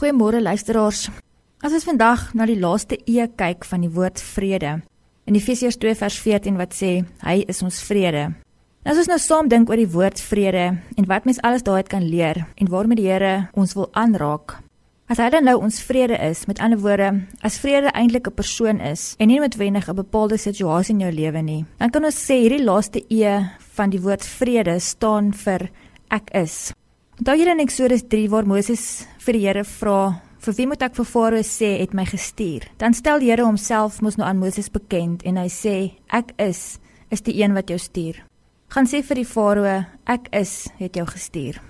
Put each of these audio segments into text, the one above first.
Goeiemôre luisteraars. As ons vandag na die laaste E kyk van die woord vrede in Efesiërs 2 vers 14 wat sê hy is ons vrede. Nou as ons nou saam dink oor die woord vrede en wat mens alles daaruit kan leer en waarmee die Here ons wil aanraak. As hy dan nou ons vrede is, met ander woorde, as vrede eintlik 'n persoon is en nie noodwendig 'n bepaalde situasie in jou lewe nie, dan kan ons sê hierdie laaste E van die woord vrede staan vir ek is. Onthou julle in Eksodus 3 waar Moses vir die Here vra, "Vir wie moet ek vir Farao sê het my gestuur?" Dan stel die Here homself mos nou aan Moses bekend en hy sê, "Ek is is die een wat jou stuur." Gaan sê vir die Farao, "Ek is het jou gestuur."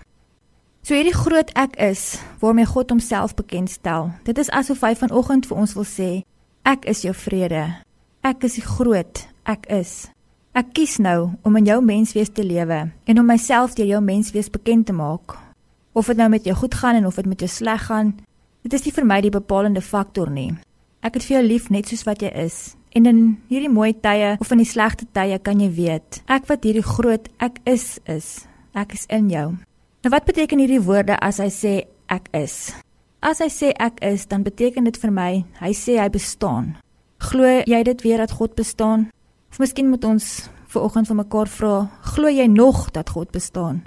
So hierdie groot ek is waarmee God homself bekend stel. Dit is asof hy vanoggend vir ons wil sê, "Ek is jou vrede. Ek is die groot ek is." Ek kies nou om in jou menswees te lewe en om myself deur jou menswees bekend te maak. Of dit nou met jou goed gaan en of dit met jou sleg gaan, dit is nie vir my die bepalende faktor nie. Ek het vir jou lief net soos wat jy is. En in hierdie mooi tye of in die slegte tye kan jy weet, ek wat hierdie groot ek is is. Ek is in jou. Nou wat beteken hierdie woorde as hy sê ek is? As hy sê ek is, dan beteken dit vir my hy sê hy bestaan. Glo jy dit weer dat God bestaan? Of miskien moet ons ver oggend van mekaar vra, glo jy nog dat God bestaan?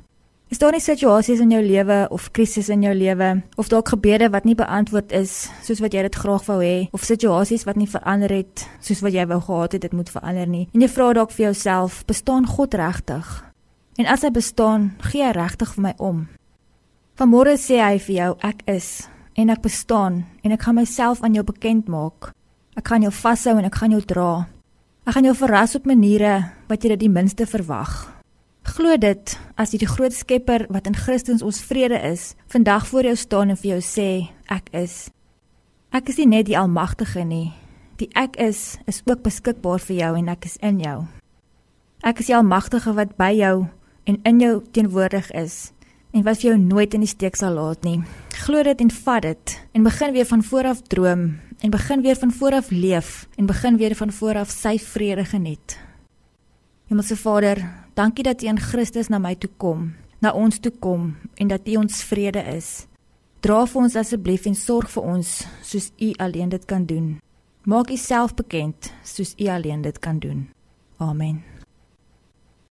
Is daar nie situasies in jou lewe of krisisse in jou lewe of dalk gebede wat nie beantwoord is soos wat jy dit graag wou hê of situasies wat nie verander het soos wat jy wou gehad het dit moet verander nie. En jy vra dalk vir jouself, bestaan God regtig? En as hy bestaan, gee hy regtig vir my om? Vanmôre sê hy vir jou, ek is en ek bestaan en ek gaan myself aan jou bekend maak. Ek gaan jou vashou en ek gaan jou dra. Ek gaan jou verras op maniere wat jy dit die minste verwag. Glo dit as jy die groot Skepper wat in Christus ons vrede is, vandag voor jou staan en vir jou sê ek is. Ek is nie net die almagtige nie. Die ek is is ook beskikbaar vir jou en ek is in jou. Ek is die almagtige wat by jou en in jou teenwoordig is en wat vir jou nooit in die steek sal laat nie. Glo dit en vat dit en begin weer van voor af droom en begin weer van voor af leef en begin weer van voor af sy vrede geniet. Hemelse Vader, dankie dat U in Christus na my toe kom, na ons toe kom en dat U ons vrede is. Dra vir ons asseblief en sorg vir ons soos U alleen dit kan doen. Maak U self bekend soos U alleen dit kan doen. Amen.